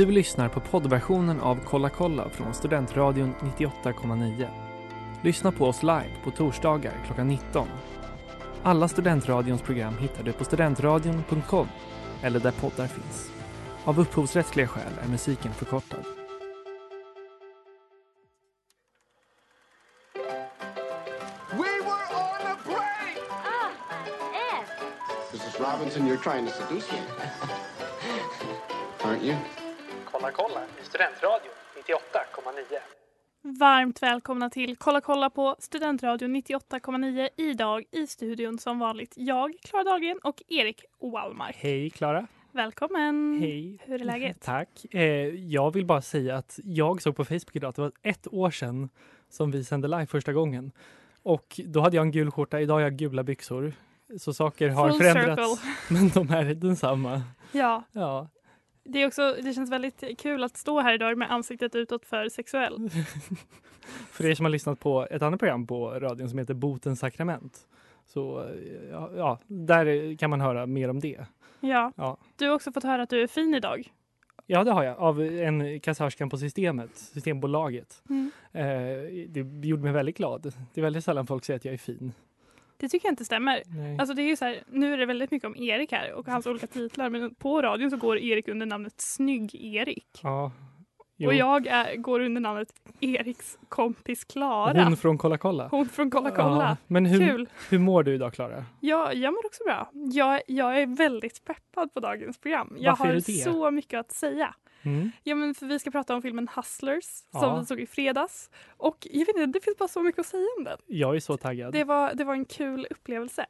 Du lyssnar på poddversionen av Kolla kolla från Studentradion 98,9. Lyssna på oss live på torsdagar klockan 19. Alla Studentradions program hittar du på studentradion.com eller där poddar finns. Av upphovsrättsliga skäl är musiken förkortad. We were on a break! Ah! Mrs. Robinson, you're trying to seduce me. Aren't you? Kolla kolla i Studentradion 98,9. Varmt välkomna till Kolla kolla på Studentradion 98,9 idag i studion som vanligt jag, Klara Dahlgren och Erik Wallmark. Hej Klara. Välkommen! Hej. Hur är läget? Tack. Eh, jag vill bara säga att jag såg på Facebook idag att det var ett år sedan som vi sände live första gången. Och då hade jag en gul skjorta, idag har jag gula byxor. Så saker har Full förändrats, circle. men de är densamma. Ja, Ja, det, är också, det känns väldigt kul att stå här idag med ansiktet utåt för sexuell. för er som har lyssnat på ett annat program på radion som heter Botens sakrament. Så ja, ja, där kan man höra mer om det. Ja. Ja. Du har också fått höra att du är fin idag. Ja, det har jag. Av en kassörskan på systemet, Systembolaget. Mm. Eh, det gjorde mig väldigt glad. Det är väldigt sällan folk säger att jag är fin. Det tycker jag inte stämmer. Nej. Alltså det är så här, nu är det väldigt mycket om Erik här och hans olika titlar men på radion så går Erik under namnet Snygg-Erik. ja. Jo. Och jag är, går under namnet Eriks kompis Klara. Hon från Kolla kolla. Hon från Kolla kolla. Ja, men hur, Kul! hur mår du idag Klara? Ja, jag mår också bra. Jag, jag är väldigt peppad på dagens program. Jag Varför har så mycket att säga. Mm. Ja, men för vi ska prata om filmen Hustlers som Ja. vi såg i fredags. Och jag vet inte, det finns bara så mycket att säga om den. Jag är så taggad. Det var, det var en kul upplevelse.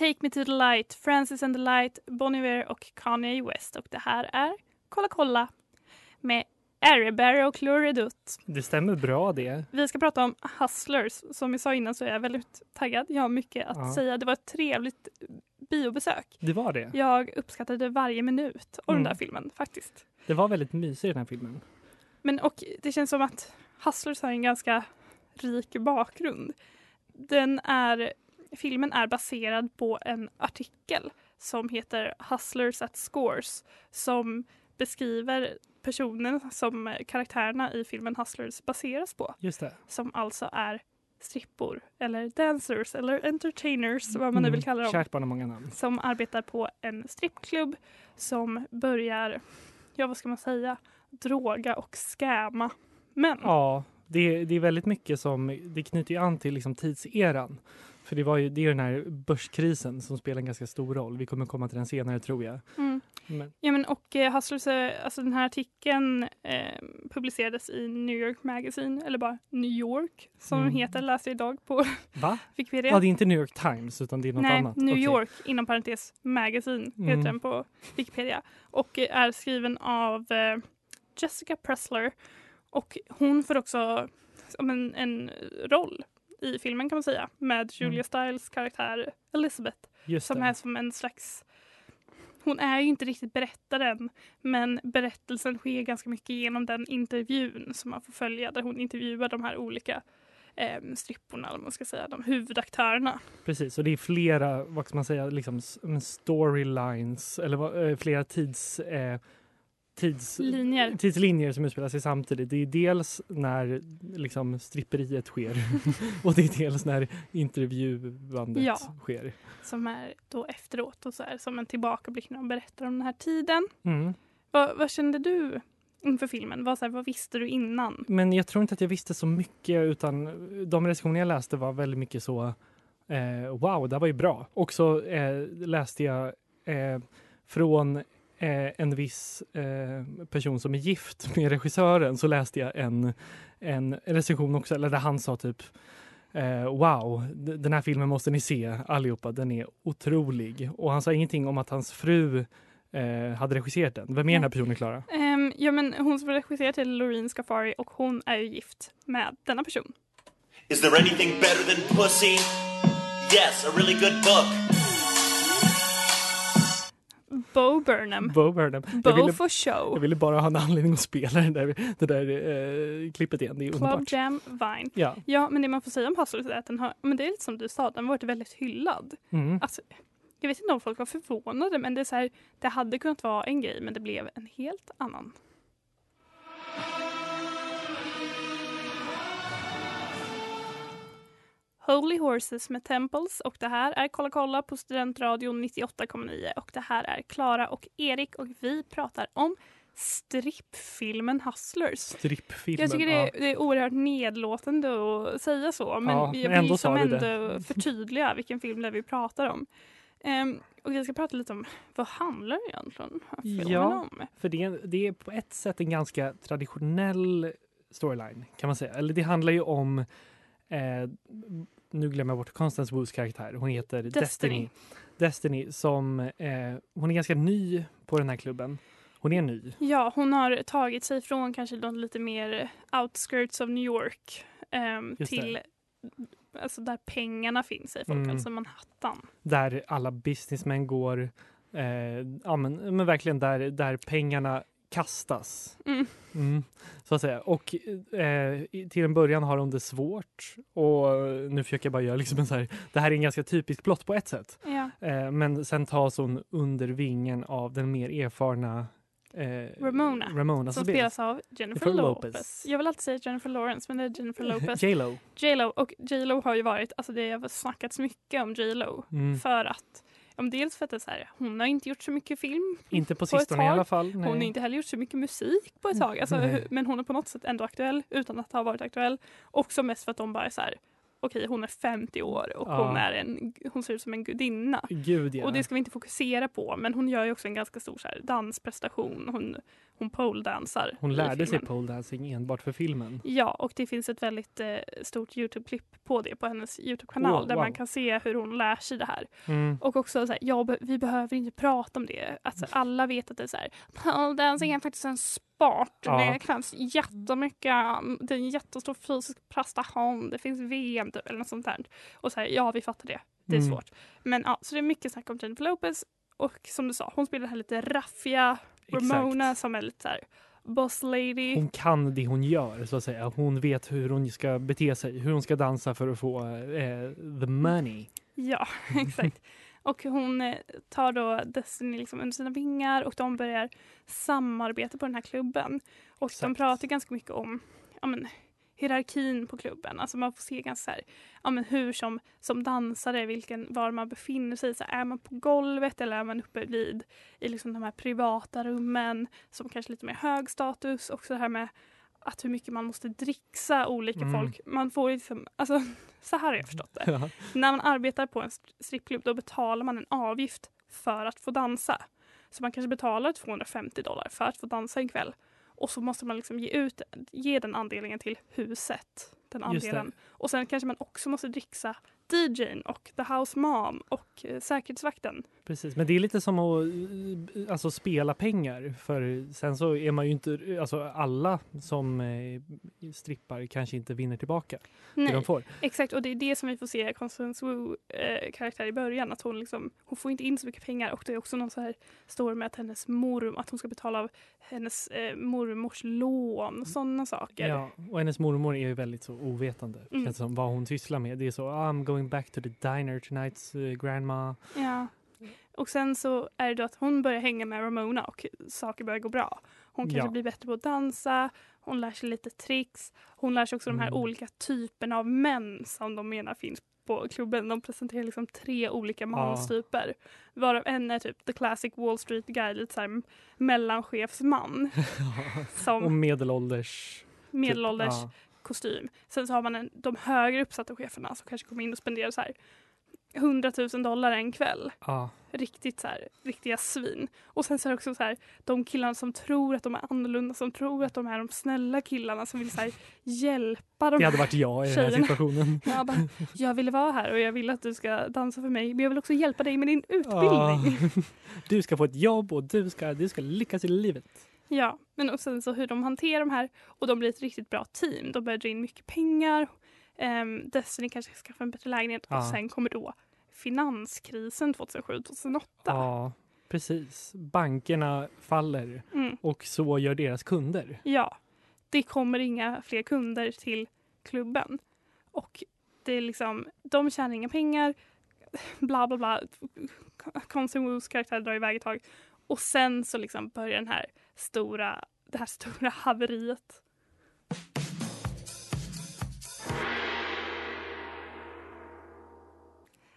Take Me To The Light, Francis and the Light, Bon Iver och Kanye West. Och det här är Kolla kolla med Airyberry och Chloridut. Det stämmer bra det. Vi ska prata om Hustlers. Som jag sa innan så är jag väldigt taggad. Jag har mycket att Ja. säga. Det var ett trevligt biobesök. Det var det. Jag uppskattade varje minut av Mm. den där filmen faktiskt. Det var väldigt mysigt i den här filmen. Men och det känns som att Hustlers har en ganska rik bakgrund. Den är, filmen är baserad på en artikel som heter Hustlers at Scores som beskriver personen som karaktärerna i filmen Hustlers baseras på. Just det. Som alltså är strippor eller dancers eller entertainers vad man nu vill kalla dem. Mm. Kärt barn har många namn. Som arbetar på en strippklubb som börjar, ja vad ska man säga, droga och skäma män. Ja, det, det är väldigt mycket som, det knyter ju an till liksom tidseran. För det var ju, det är den här börskrisen som spelar en ganska stor roll. Vi kommer komma till den senare tror jag. Mm. Men, Ja, men och eh, Hustlers, alltså den här artikeln eh, publicerades i New York Magazine, eller bara New York som Mm. heter, läser jag idag på va? Wikipedia. Ja, det är inte New York Times utan det är något Nej, annat. New Okej. York inom parentes Magazine heter Mm. den på Wikipedia och eh, är skriven av eh, Jessica Pressler och hon får också en, en roll i filmen kan man säga med Julia Mm. Stiles karaktär Elizabeth Just som det. är som en slags hon är ju inte riktigt berättaren men berättelsen sker ganska mycket genom den intervjun som man får följa där hon intervjuar de här olika eh, stripporna, eller man ska säga, de huvudaktörerna. Precis, och det är flera, vad ska man säga, liksom storylines eller eh, flera tids, eh, tids, Linjer. tidslinjer som utspelar sig samtidigt. Det är dels när liksom, stripperiet sker och det är dels när intervjuandet Ja. sker. som är då efteråt och så är som en tillbakablick när de berättar om den här tiden. Mm. Vad, vad kände du inför filmen? Vad, så här, vad visste du innan? Men jag tror inte att jag visste så mycket utan de recensioner jag läste var väldigt mycket så eh, wow, det här var ju bra. Och så eh, läste jag eh, från en viss eh, person som är gift med regissören så läste jag en, en recension också, eller där han sa typ eh, wow, den här filmen måste ni se allihopa, den är otrolig. Och han sa ingenting om att hans fru eh, hade regisserat den. Vem är den här personen, Klara? Ehm, ja, men hon som regisserar till Loreen Scafari och hon är ju gift med denna person. Is there anything better than pussy? Yes, a really good book. Bo Burnham. Bo Burnham. Jag Bo ville, for show. jag ville bara ha en anledning att spela det där, det där eh, klippet igen. Det är Club underbart. Jam Vine. Ja. Ja, men det man får säga om Hustlers är att den har, men det är lite som du sa, den har varit väldigt hyllad. Mm. Alltså, jag vet inte om folk var förvånade, men det är så här, det hade kunnat vara en grej, men det blev en helt annan. Holy Horses med Temples och det här är Kolla kolla på Studentradion 98,9 och det här är Klara och Erik och vi pratar om strippfilmen Hustlers. Strippfilmen. Jag tycker det ja. är, det är oerhört nedlåtande att säga så, men Ja, jag vill ändå sa du det. ändå förtydliga vilken film det är vi pratar om. Ehm, och jag ska prata lite om vad handlar egentligen filmen Ja. om? För det är, det är på ett sätt en ganska traditionell storyline kan man säga. Eller det handlar ju om, eh, nu glömmer jag bort Constance Woos karaktär. Hon heter Destiny. Destiny. Destiny, som, eh, hon är ganska ny på den här klubben. Hon är ny. Ja, hon har tagit sig från kanske de lite mer outskirts of New York det. till alltså där pengarna finns i folk, Mm. alltså Manhattan. Där alla businessmän går. Eh, ja, men, men verkligen där, där pengarna kastas. Mm. Mm, så att säga. Och eh, till en början har hon det svårt. Och nu försöker jag bara göra liksom en så här. Det här är en ganska typisk plott på ett sätt. Ja. Eh, men sen tas hon under vingen av den mer erfarna eh, Ramona, Ramona Som spelas av Jennifer Jennifer Lopez. Lopez. Jag vill alltid säga Jennifer Lawrence, men det är Jennifer Lopez. J.Lo. J.Lo och J.Lo har ju varit, alltså det har snackats mycket om J.Lo Mm. för att, om dels för att det så här, hon har inte gjort så mycket film, Inte på sistone i alla fall. hon har nej. inte heller gjort så mycket musik på ett tag, alltså, Nej. hur- men hon är på något sätt ändå aktuell utan att ha varit aktuell. Också mest för att de bara är så här, okej hon är 50 år och Ja. hon, är en, hon ser ut som en gudinna. Gud ja. Och det ska vi inte fokusera på, men hon gör ju också en ganska stor så här, dansprestation. Hon, hon poledansar Hon lärde sig filmen. pole dancing enbart för filmen. Ja, och det finns ett väldigt eh, stort Youtube-klipp på det på hennes Youtube-kanal Wow, där wow. man kan se hur hon lär sig det här. Mm. Och också så här, ja, vi behöver inte prata om det. Alltså, alla vet att det är så här, pole dancing är faktiskt en sport. Ja. Det krävs jättemycket, det är en jättestor fysisk prestation, det finns VM typ, eller något sånt där. Och så här, ja, vi fattar det. Det är Mm. svårt. Men ja, så det är mycket snack om Jennifer Lopez. Och som du sa, hon spelar här lite raffiga Ramona Exakt. som är lite så här boss lady. Hon kan det hon gör så att säga. Hon vet hur hon ska bete sig, hur hon ska dansa för att få eh, the money. Ja, exakt. Och hon eh, tar då Destiny liksom under sina vingar och de börjar samarbeta på den här klubben. Och de Exakt. pratar ganska mycket om ja, men, hierarkin på klubben. Alltså man får se ganska så här, ja, men hur som, som dansare, vilken, var man befinner sig. Så är man på golvet eller är man uppe vid i liksom de här privata rummen som kanske lite mer hög status. Också det här med att hur mycket man måste dricksa olika Mm. folk. Man får liksom, alltså så här har jag förstått det. Ja. När man arbetar på en st- strippklubb då betalar man en avgift för att få dansa. Så man kanske betalar 250 dollar för att få dansa en kväll. Och så måste man liksom ge, ut, ge den andelningen till huset. Den andelen. Och sen kanske man också måste dricksa DJn och the house mom och eh, säkerhetsvakten. Precis, men det är lite som att eh, alltså, spela pengar. För sen så är man ju inte, alltså alla som eh, strippar kanske inte vinner tillbaka det Nej, de får. exakt. Och det är det som vi får se Constance Wu eh, karaktär i början. Att hon, liksom, hon får inte in så mycket pengar. Och det är också någon så här story med att hennes mor, att hon ska betala av hennes eh, mormors lån. Sådana saker. Ja, och hennes mormor är ju väldigt så ovetande. Mm. Känns som vad hon sysslar med. Det är så, "Ah, I'm going back to the diner tonight, uh, grandma. Ja. Och sen så är det då att hon börjar hänga med Ramona och saker börjar gå bra. Hon kanske Ja. blir bättre på att dansa, hon lär sig lite tricks. Hon lär sig också de här Mm. olika typerna av män som de menar finns på klubben. De presenterar liksom tre olika manstyper. Varav en är typ the classic Wall Street guy, lite såhär mellanchefsman. och som medelålders. medelålders Typ, ja. Kostym. Sen så har man en, de högre uppsatta cheferna som kanske kommer in och spenderar så här 100 000 dollar en kväll. Ja, Riktigt så här, riktiga svin. Och sen så är det också så här, de killarna som tror att de är annorlunda, som tror att de är de snälla killarna som vill så här, hjälpa de det hade varit jag i den här tjejerna. situationen. Jag, bara, jag ville vara här och jag vill att du ska dansa för mig men jag vill också hjälpa dig med din utbildning. Du ska få ett jobb och du ska, du ska lyckas i livet. Ja, men och sen så hur de hanterar de här och de blir ett riktigt bra team. De börjar dra in mycket pengar. Um, Destiny kanske skaffar en bättre lägenhet Ja. och sen kommer då finanskrisen 2007-2008. Ja. Precis. Bankerna faller Mm. och så gör deras kunder. Ja, det kommer inga fler kunder till klubben. Och det är liksom, de tjänar inga pengar, bla bla bla. Woos karaktär drar iväg ett tag. Och sen så liksom börjar den här stora, det här stora haveriet.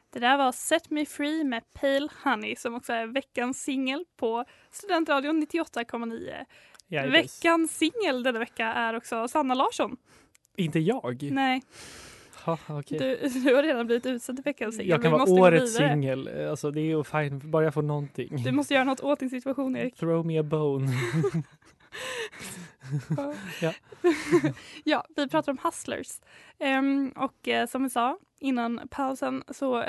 Det där var Set Me Free med Pale Honey som också är veckans singel på Studentradion 98,9. Ja, Veckans singel denna vecka är också Sanna Larsson. Inte jag? Nej, Ha, okej. du, du har redan blivit utsedd till veckans singel. Jag kan vara årets singel. Alltså det är fine, bara jag får någonting. Du måste göra något åt din situation Erik. Throw me a bone. Ja. ja, vi pratar om Hustlers. Ehm, och eh, som vi sa innan pausen så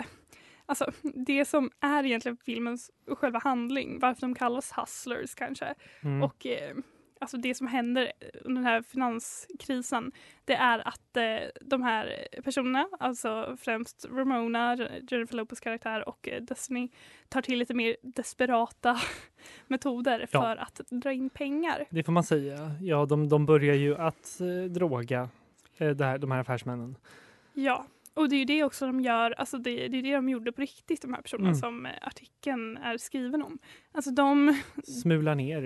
Alltså det som är egentligen filmens själva handling, varför de kallas hustlers kanske. Mm. Och eh, alltså det som händer under den här finanskrisen det är att eh, de här personerna, alltså främst Ramona, Jennifer Lopez karaktär och eh, Destiny tar till lite mer desperata metoder Ja. för att dra in pengar. Det får man säga. Ja, de, de börjar ju att eh, droga eh, här, de här affärsmännen. Ja, och det är ju det också de gör, alltså det, det är det de gjorde på riktigt de här personerna Mm. som eh, artikeln är skriven om. Alltså de, Smular ner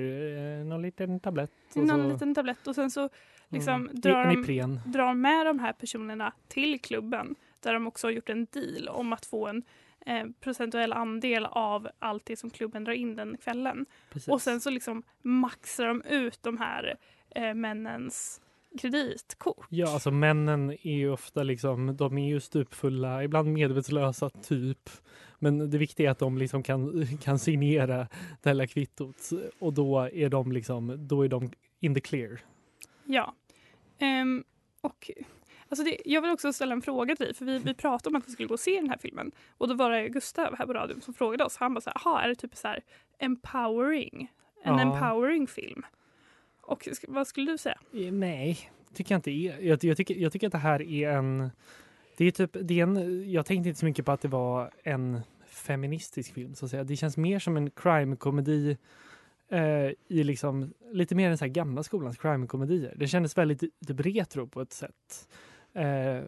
eh, någon liten tablett. och någon så, liten tablett och sen så liksom mm, drar de drar med de här personerna till klubben där de också har gjort en deal om att få en eh, procentuell andel av allt det som klubben drar in den kvällen. Precis. Och sen så liksom maxar de ut de här eh, männens kreditkort. Ja, alltså männen är ju ofta liksom, de är ju stupfulla, ibland medvetslösa typ. Men det viktiga är att de liksom kan, kan signera det här kvittot och då är de liksom, då är de in the clear. Ja. Ehm, och alltså det, jag vill också ställa en fråga till dig, för vi, vi pratade om att vi skulle gå och se den här filmen. Och då var det Gustav här på radion som frågade oss. Han bara så här, "Jaha, är det typ så här empowering? En Ja. empowering film? Och vad skulle du säga? Eh, nej, tycker jag inte. Jag, jag, tycker, jag tycker att det här är en... Det är typ, det är en, jag tänkte inte så mycket på att det var en feministisk film. Så att säga. Det känns mer som en crime-komedi eh, i liksom, lite mer än så här gamla skolans crime-komedier. Det kändes väldigt typ retro på ett sätt. Eh,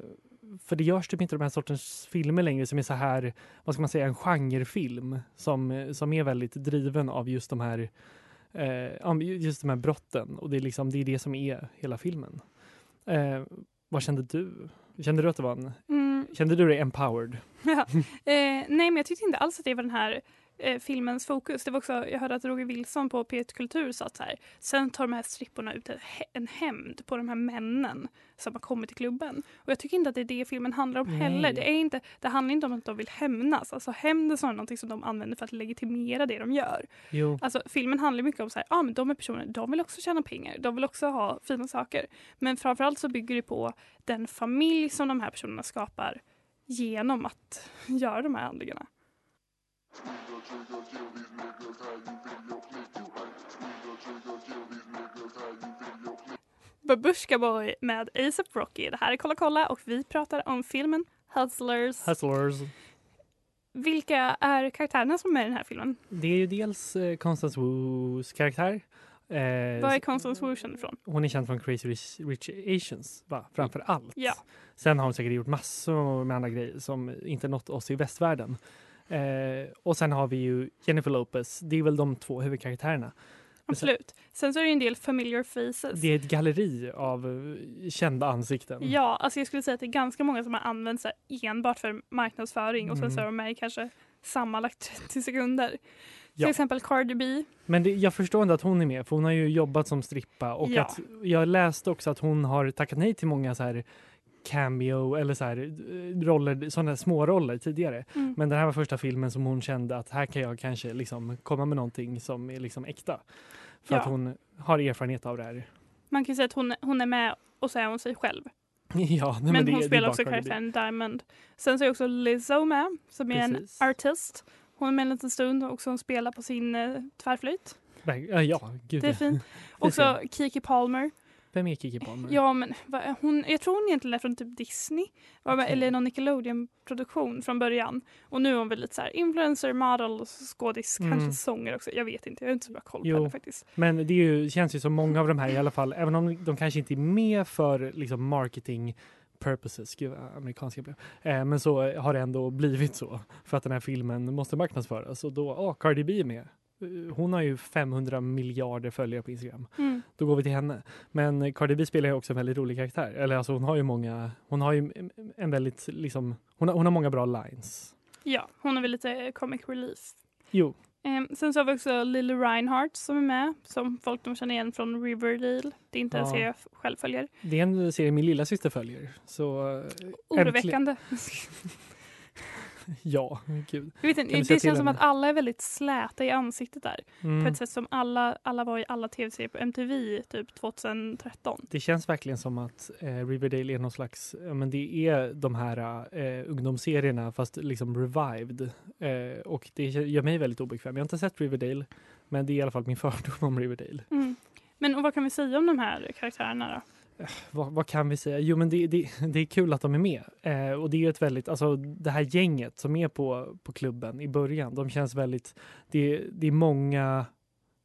för det görs typ inte de här sortens filmer längre som är så här, vad ska man säga, en genrefilm som, som är väldigt driven av just de här eh, just de här brotten och det är liksom det är det som är hela filmen. Eh, vad kände du? Kände du att det var en, Mm, kände du dig empowered? ja. eh, nej, men jag tyckte inte alls att det var den här eh, filmens fokus. Det var också, jag hörde att Roger Wilson på P1 Kultur sa att så här, sen tar de här stripporna ut en hämnd på de här männen som har kommit till klubben. Och jag tycker inte att det är det filmen handlar om Nej. heller. Det, är inte, det handlar inte om att de vill hämnas. Alltså hämnd är snarare någonting som de använder för att legitimera det de gör. Jo, Alltså filmen handlar mycket om så här, ah, men de är personer, de vill också tjäna pengar, de vill också ha fina saker. Men framförallt så bygger det på den familj som de här personerna skapar genom att göra de här handlingarna. Babushka Boy med ASAP Rocky. Det här är Kolla kolla och vi pratar om filmen Hustlers. Hustlers. Vilka är karaktärerna som är med i den här filmen? Det är ju dels eh, Constance Woos karaktär. Eh, Var är Constance Wu känd ifrån? hon är känd från Crazy Rich, Rich Asians, va? framför allt. Ja. Sen har hon säkert gjort massor med andra grejer som inte nått oss i västvärlden. Eh, och sen har vi ju Jennifer Lopez. Det är väl de två huvudkaraktärerna. Absolut. Sen så är det en del familiar faces. Det är ett galleri av eh, kända ansikten. Ja, alltså jag skulle säga att det är ganska många som har använt sig enbart för marknadsföring och sen Mm. så är de med i kanske sammanlagt 30 sekunder. Ja. Till exempel Cardi B. Men det, jag förstår inte att hon är med, för hon har ju jobbat som strippa och Ja. att jag läste också att hon har tackat nej till många så här cameo eller så här eh, roller, sådana små roller tidigare. Mm. Men den här var första filmen som hon kände att här kan jag kanske liksom komma med någonting som är liksom äkta. För Ja. att hon har erfarenhet av det här. Man kan säga att hon, hon är med och så är hon sig själv. ja, nej, men det, hon är spelar också karaktären Diamond. Sen så är också Lizzo med som är Precis. en artist. Hon är med en liten stund och också spelar på sin eh, tvärflöjt. Ja, gud. Det är fint. Också Kiki Palmer Vem är Kiki Palmer? Ja, men va, hon, jag tror hon egentligen är från typ Disney. Okej. Eller någon Nickelodeon-produktion från början. Och nu är hon väl lite så här influencer, model, skådis, Mm. kanske sångare också. Jag vet inte, jag har inte så bra koll på Jo. henne faktiskt. Men det ju, känns ju som många av de här i alla fall, även om de kanske inte är med för liksom marketing purposes, gud amerikanska blev. Eh, men så har det ändå blivit så för att den här filmen måste marknadsföras och då, åh, Cardi B är med. Eh, Hon har ju 500 miljarder följare på Instagram. Mm. Då går vi till henne. Men Cardi B spelar ju också en väldigt rolig karaktär. Eller alltså hon har ju många, hon har ju en- en väldigt liksom, hon har, hon har många bra lines. Ja, hon är väl lite comic relief. Jo, Ehm, sen så har vi också Lily Reinhardt som är med, som folk de känner igen från Riverdale. Det är inte en Ja. serie jag själv följer. det är en serie min lilla syster följer. Så eh, Oroväckande. Ja, gud. Jag vet inte, det känns som henne? att alla är väldigt släta i ansiktet där. Mm. På ett sätt som alla, alla var i alla tv-serier på MTV typ 2013. Det känns verkligen som att eh, Riverdale är någon slags, ja, men det är de här eh, ungdomsserierna fast liksom revived. Eh, och det gör mig väldigt obekväm. Jag har inte sett Riverdale, men det är i alla fall min fördom om Riverdale. Mm. Men och vad kan vi säga om de här karaktärerna då? Vad, vad kan vi säga? Jo, men det, det, det är kul att de är med. Eh, och det är ju ett väldigt, alltså det här gänget som är på, på klubben i början, de känns väldigt, det, det är många,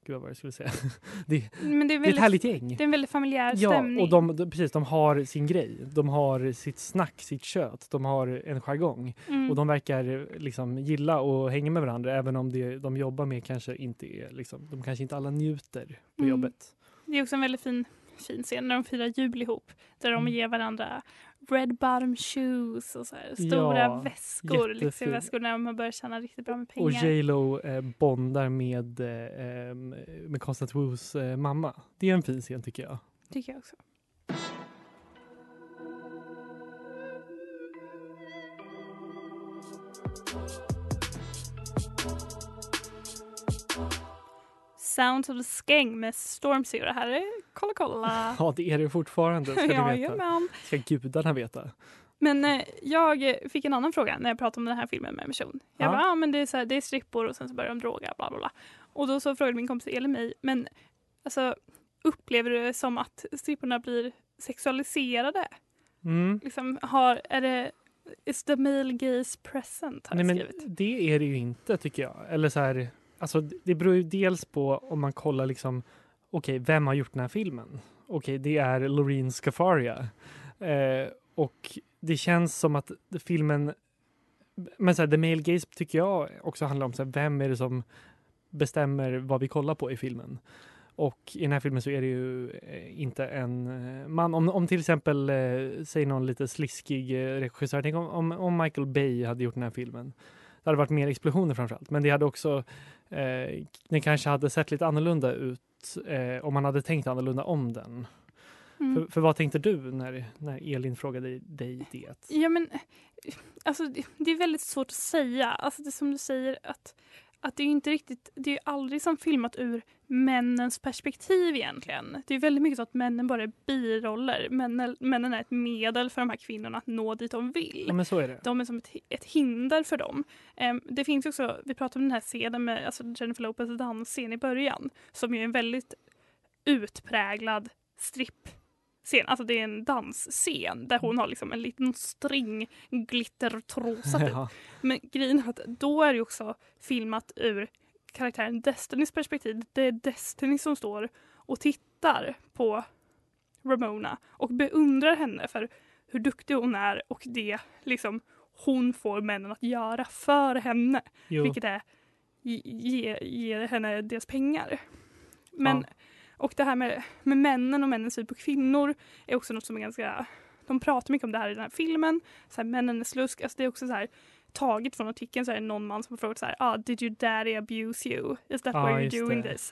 gud vad jag skulle säga? det, Men det är, det är ett väldigt, härligt gäng. det är en väldigt familjär Ja, stämning. och de, de, precis, de har sin grej. De har sitt snack, sitt kött. De har en jargong. mm. Och de verkar liksom gilla och hänga med varandra även om det de jobbar med kanske inte är, liksom, de kanske inte alla njuter på Mm. jobbet. Det är också en väldigt fin, fin scen när de firar jul ihop. Där de Mm. ger varandra red bottom shoes och så här, stora Ja, väskor. jättefin. Lyxväskor när man börjar tjäna riktigt bra med Och pengar. J Lo eh, bondar med, eh, med Constant Woos eh, mamma. Det är en fin scen tycker jag. Tycker jag också. Sounds of the Skank med Stormzy och det här är Kolla kolla. Ja, det är det fortfarande ska ni veta. Jajamän. Ska gudarna veta. Men eh, jag fick en annan fråga när jag pratade om den här filmen med en person. Jag Ja. bara, ah, men det är, så här, det är strippor och sen så börjar de droga, bla bla bla. Och då så frågade min kompis Elin mig, men alltså, upplever du det som att stripporna blir sexualiserade? Mm. Liksom, har, är det, is the male gaze present? Har Nej, men det är det ju inte tycker jag. Eller så här, alltså, det beror ju dels på om man kollar liksom, okej, vem har gjort den här filmen? Okej, det är Loreen Scafaria. Eh, och det känns som att filmen, men så här, The Male Gaze tycker jag också handlar om så här, vem är det som bestämmer vad vi kollar på i filmen. Och i den här filmen så är det ju eh, inte en eh, man. Om, om till exempel, eh, säg någon lite sliskig eh, regissör, tänk om, om, om Michael Bay hade gjort den här filmen. Det hade varit mer explosioner framförallt, men det hade också, eh, den kanske hade sett lite annorlunda ut eh, om man hade tänkt annorlunda om den. Mm. För, för vad tänkte du när, när Elin frågade dig, det? Ja men, alltså det, det är väldigt svårt att säga. Alltså det är som du säger att, att det är inte riktigt, det är aldrig som filmat ur männens perspektiv egentligen. Det är väldigt mycket så att männen bara är biroller. Männen, männen är ett medel för de här kvinnorna att nå dit de vill. Ja, men så är det. De är som ett, ett hinder för dem. Em, det finns också, vi pratade om den här scenen med alltså Jennifer Lopez dansscen i början som ju är en väldigt utpräglad strippscen. Alltså det är en dansscen där hon har liksom en liten string glittertrosa typ. Ja. Men grejen är att då är det också filmat ur karaktären Destinys perspektiv. Det är Destiny som står och tittar på Ramona och beundrar henne för hur duktig hon är och det liksom hon får männen att göra för henne. Jo. Vilket är ge, ge henne deras pengar. Men, Ja. Och det här med, med männen och männens syn på kvinnor är också något som är ganska... De pratar mycket om det här i den här filmen. Så här, männen är slusk. Alltså det är också så här taget från artikeln så är det någon man som har frågat så här, ah, did your daddy abuse you? Is that why you're doing det. this?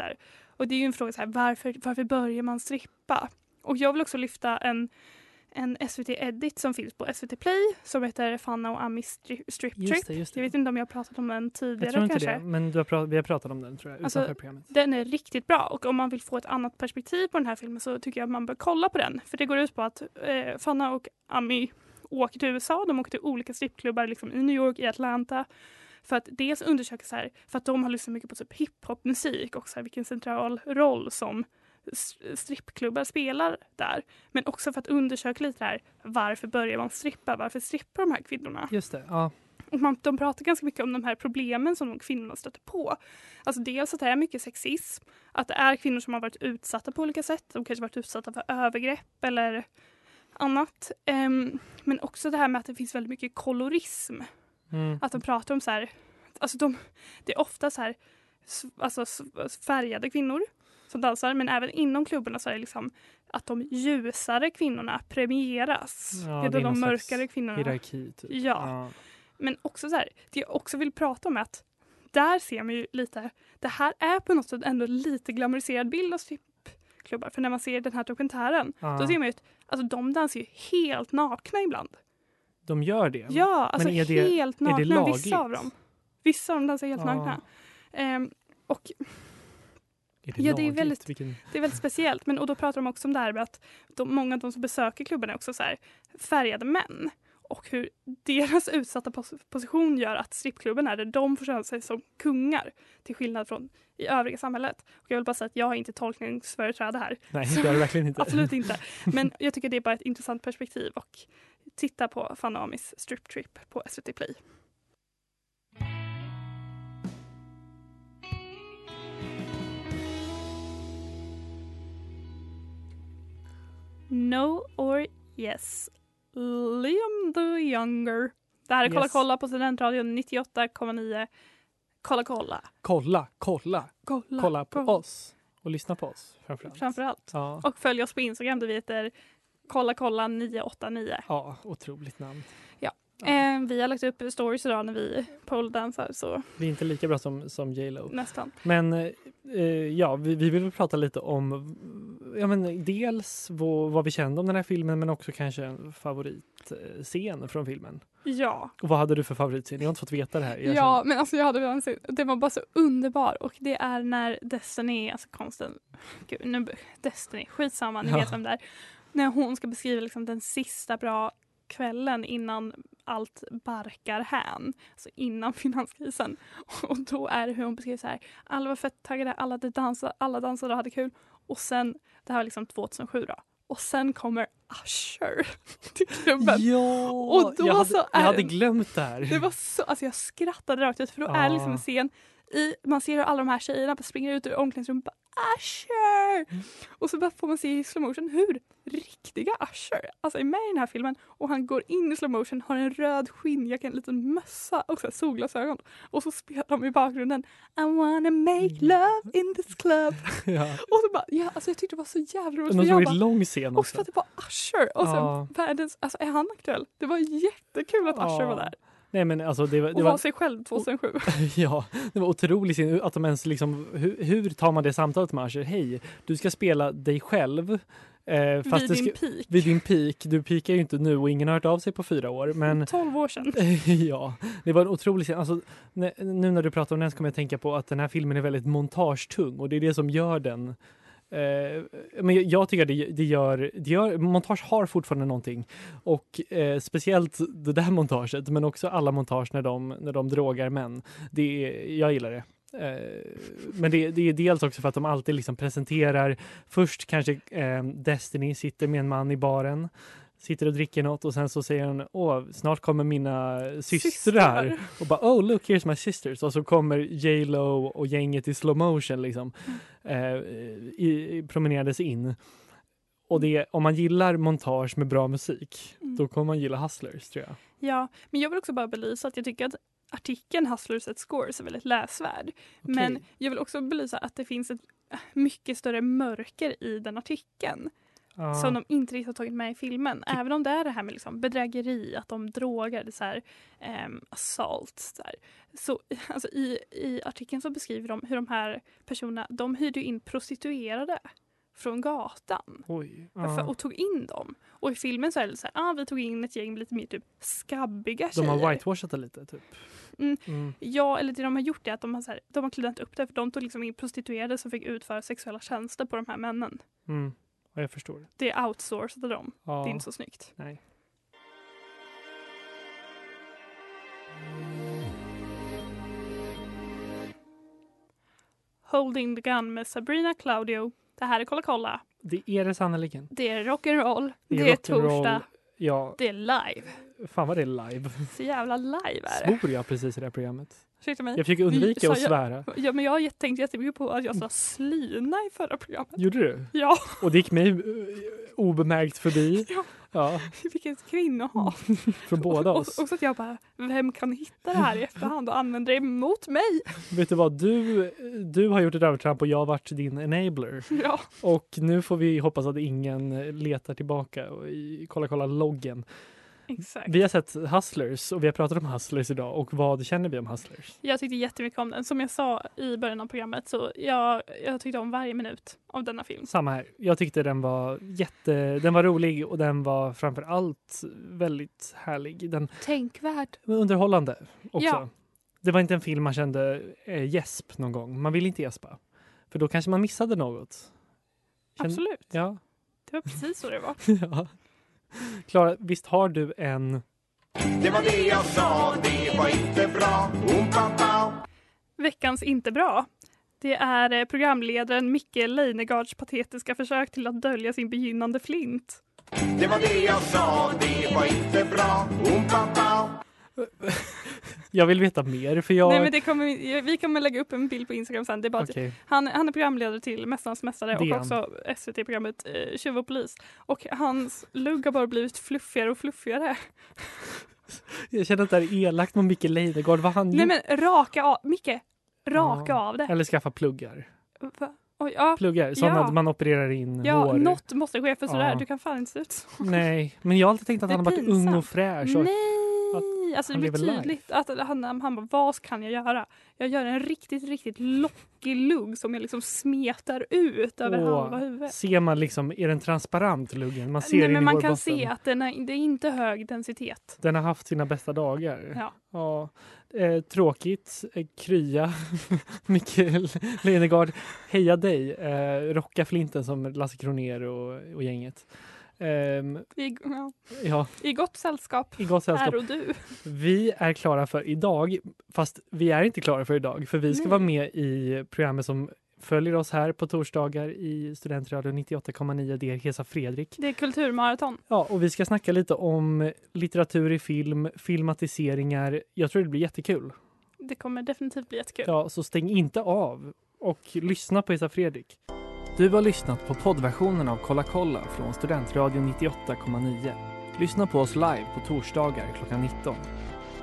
Och det är ju en fråga så här, varför, varför börjar man strippa? Och jag vill också lyfta en, en SVT Edit som finns på SVT Play som heter Fanna och Ami Stri- Strip Trip. Just det, just det. Jag vet inte om jag har pratat om den tidigare Jag tror inte kanske. det, men du har vi har pratat om den tror jag, Alltså, utanför programmet. Den är riktigt bra och om man vill få ett annat perspektiv på den här filmen så tycker jag att man bör kolla på den. För det går ut på att eh, Fanna och Ami åker till USA. De åker till olika strippklubbar liksom i New York, i Atlanta. För att dels undersöka så här, för att de har lyssnat mycket på typ hiphopmusik och så här, vilken central roll som strippklubbar spelar där. Men också för att undersöka lite här, varför börjar man strippa? Varför strippar de här kvinnorna? Just det. Ja. Och man, de pratar ganska mycket om de här problemen som de kvinnorna stöter på. Alltså dels att det är mycket sexism, att det är kvinnor som har varit utsatta på olika sätt. De kanske varit utsatta för övergrepp eller annat. Ehm, men också det här med att det finns väldigt mycket kolorism. Mm. Att de pratar om så här, alltså de, det är ofta så här alltså färgade kvinnor som dansar men även inom klubbarna så är det liksom att de ljusare kvinnorna premieras. Ja, det är de mörkare kvinnorna Hierarki, typ. Ja. men också så här, det jag också vill prata om är att där ser man ju lite, det här är på något sätt ändå lite glamoriserad bild av strippklubbar. För när man ser den här dokumentären, Ja. då ser man ju att alltså, de dansar ju helt nakna ibland. De gör det? Ja, alltså är det- helt är det nakna, lagligt? vissa av dem. Vissa av dem dansar helt Ja. nakna. Ehm, och Är det Ja, det är väldigt- Vilken... det är väldigt speciellt. Men, och då pratar de också om det här med att de, många av de som besöker klubben är också så här, färgade män. Och hur deras utsatta pos position gör att strippklubben är där de får känna sig som kungar. Till skillnad från i övriga samhället. Och jag vill bara säga att jag har inte tolkningsföreträde här. Nej, det har du verkligen inte. Absolut inte. Men jag tycker det är bara ett intressant perspektiv. Och titta på Fanamis Strip Trip på SVT Play. No or yes. Liam the Younger. Det här är Kolla Yes. kolla på Studentradion 98,9. Kolla kolla. Kolla, kolla, Kolla, kolla på oss. Och lyssna på oss framförallt. Framförallt. Ja. Och följ oss på Instagram där vi heter kolla kolla 989. ja, otroligt namn. Eh, vi har lagt upp stories idag när vi poledansar så Vi är inte lika bra som, som J Lo. nästan. Men eh, ja, vi, vi vill prata lite om ja, men dels vad, vad vi kände om den här filmen men också kanske en favoritscen från filmen. Ja. Och vad hade du för favoritscen? Jag har inte fått veta det här. Jag Ja, men alltså jag hade redan sett, den var bara så underbar och det är när Destiny, alltså konsten, gud, nu, Destiny, skitsamma, ni Ja. vet vem det är. När hon ska beskriva liksom den sista bra kvällen innan allt barkar hän, alltså innan finanskrisen. Och då är det hur hon beskriver så här, alla var fett taggade, alla, dansat, alla dansade och hade kul. Och sen, det här var liksom 2007 då, och sen kommer Usher till klubben. Ja, Och då jag, hade, så jag är- hade glömt det här. Det var så, alltså jag skrattade rakt ut för då är det liksom en Ja. scen i, man ser hur alla de här tjejerna bara springer ut ur omklädningsrummet och bara Usher! Mm. Och så bara får man se i slow motion hur riktiga Usher alltså är med i den här filmen och han går in i slow motion, har en röd skinnjacka, en liten mössa och så här solglasögon och så spelar de i bakgrunden I wanna make Mm. love in this club ja. och så bara, ja alltså jag tyckte det var så jävla roligt otroligt bara, lång scen också för också. att det var Usher och sen Ja. världens, alltså är han aktuell? Det var jättekul att Usher Ja. var där Nej men alltså det var, och det var var sig själv 2007. Ja, det var otroligt. Att de ens liksom, hur, hur tar man det samtalet med Usher? Hej, du ska spela dig själv. Eh, vid din ska, peak. vid din peak. Du pikar ju inte nu och ingen har hört av sig på fyra år. Men 12 år sedan. ja, det var en otrolig scen. Alltså, nu när du pratar om den så kommer jag tänka på att den här filmen är väldigt montagetung och det är det som gör den Eh, men jag, tycker det, det, gör, det gör, montage har fortfarande någonting och eh, speciellt det där montaget men också alla montage när de, när de drogar män. Det jag gillar det. Eh, men det, det är dels också för att de alltid liksom presenterar först kanske eh, Destiny sitter med en man i baren sitter och dricker något och sen så säger han åh snart kommer mina systrar och bara oh look here's my sisters och så kommer J Lo och gänget i slow motion liksom eh, i, promenerades in. Och det, om man gillar montage med bra musik, Mm. då kommer man gilla Hustlers tror jag. Ja, men jag vill också bara belysa att jag tycker att artikeln Hustlers at Scores är väldigt läsvärd. Men jag vill också belysa att det finns ett mycket större mörker i den artikeln Ja. som de inte riktigt har tagit med i filmen. Även om det är det här med liksom bedrägeri, att de drogar, det så här, ehm, assault. Så, här. så alltså, i, i artikeln så beskriver de hur de här personerna, de hyrde in prostituerade från gatan Oj. för, och tog in dem. Och i filmen så är det så här, ah, vi tog in ett gäng lite mer typ skabbiga De tjejer. har whitewashat det lite typ. Mm. Mm. Ja, eller det de har gjort är att de har, så här, de har kläddat upp det för de tog liksom in prostituerade som fick utföra sexuella tjänster på de här männen. Mm. Ja, jag förstår. Det outsourcade de. Ja. Det är inte så snyggt. Nej. Holding the Gun med Sabrina Claudio Det här är Kolla kolla. Det är det sannerligen. Det är rock'n'roll. Det Det är är rock'n'roll. torsdag. Ja, Det är live. fan vad det är live. Så jävla live är det. Svor jag precis i det här programmet? Ursäkta mig. Jag försöker undvika att svära. Ja, men jag har jätte- tänkt jättemycket på att jag sa slyna i förra programmet. Gjorde du? Ja, Och det gick mig eh, obemärkt förbi. Ja. Ja, vilket kvinnohat. från båda och, oss. och så att jag bara, vem kan hitta det här i efterhand och använda det emot mig? Vet du vad? Du, du har gjort ett övertramp och jag har varit din enabler. Ja, Och nu får vi hoppas att ingen letar tillbaka och i, kolla kolla loggen. Exakt. Vi har sett Hustlers och vi har pratat om Hustlers idag och vad känner vi om Hustlers? Jag tyckte jättemycket om den. Som jag sa i början av programmet så jag, jag tyckte om varje minut av denna film. Samma här. Jag tyckte den var jätte, den var rolig och den var framför allt väldigt härlig. Den Tänkvärd. var underhållande också. Ja. Det var inte en film man kände eh, gäsp någon gång. Man vill inte gäspa. För då kanske man missade något. Känn- Absolut. Ja. Det var precis så det var. ja. Klara, visst har du en... Det var det jag sa, det var inte bra. Oompa pow. Veckans inte bra. Det är eh, programledaren Micke Leinegards patetiska försök till att dölja sin begynnande flint. Det var det jag sa, det var inte bra. Oompa pow. Jag vill veta mer för jag... Nej, men det kommer, vi kommer lägga upp en bild på Instagram sen. Det är bara Okej. han, han är programledare till Mästarnas mästare och också SVT-programmet eh, Tjuv och polis. Och hans lugg har bara blivit fluffigare och fluffigare. Jag känner att det här är elakt mot Micke Leijnegard. Vad han Nej men raka av, Micke, raka Ja. av det. Eller skaffa pluggar. Va? Oj, ja, Pluggar, sådana Ja. att man opererar in ja hår. något måste ske för sådär. Ja. Du kan fan inte se ut så. Nej, men jag har alltid tänkt att han har varit ung och fräsch. Och... Nej, alltså det blir lever life. tydligt att han, han bara, vad kan jag göra? Jag gör en riktigt, riktigt lockig lugg som jag liksom smetar ut över Åh, halva huvudet. Ser man liksom, är den transparent luggen? Man ser Nej, men man kan se att den är, det är inte hög densitet. Den har haft sina bästa dagar. Ja. Ja. Eh, tråkigt. Eh, krya. Mikael Leijnegard. Heja dig. Eh, rocka flinten som Lasse Kronér och, och gänget. Ehm, I, ja, ja, I gott sällskap. i gott sällskap. Och du. Vi är klara för idag, fast vi är inte klara för idag, för vi ska Nej. vara med i programmet som följer oss här på torsdagar i Studentradion 98,9. Det är Hesa Fredrik. Det är kulturmaraton. Ja, och vi ska snacka lite om litteratur i film, filmatiseringar. Jag tror det blir jättekul. Det kommer definitivt bli jättekul. Ja, så stäng inte av och lyssna på Hesa Fredrik. Du har lyssnat på poddversionen av Kolla kolla från Studentradion 98,9. Lyssna på oss live på torsdagar klockan 19.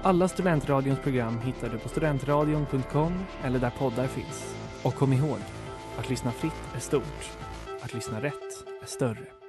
Alla Studentradions program hittar du på studentradion.com eller där poddar finns. Och kom ihåg, att lyssna fritt är stort. Att lyssna rätt är större.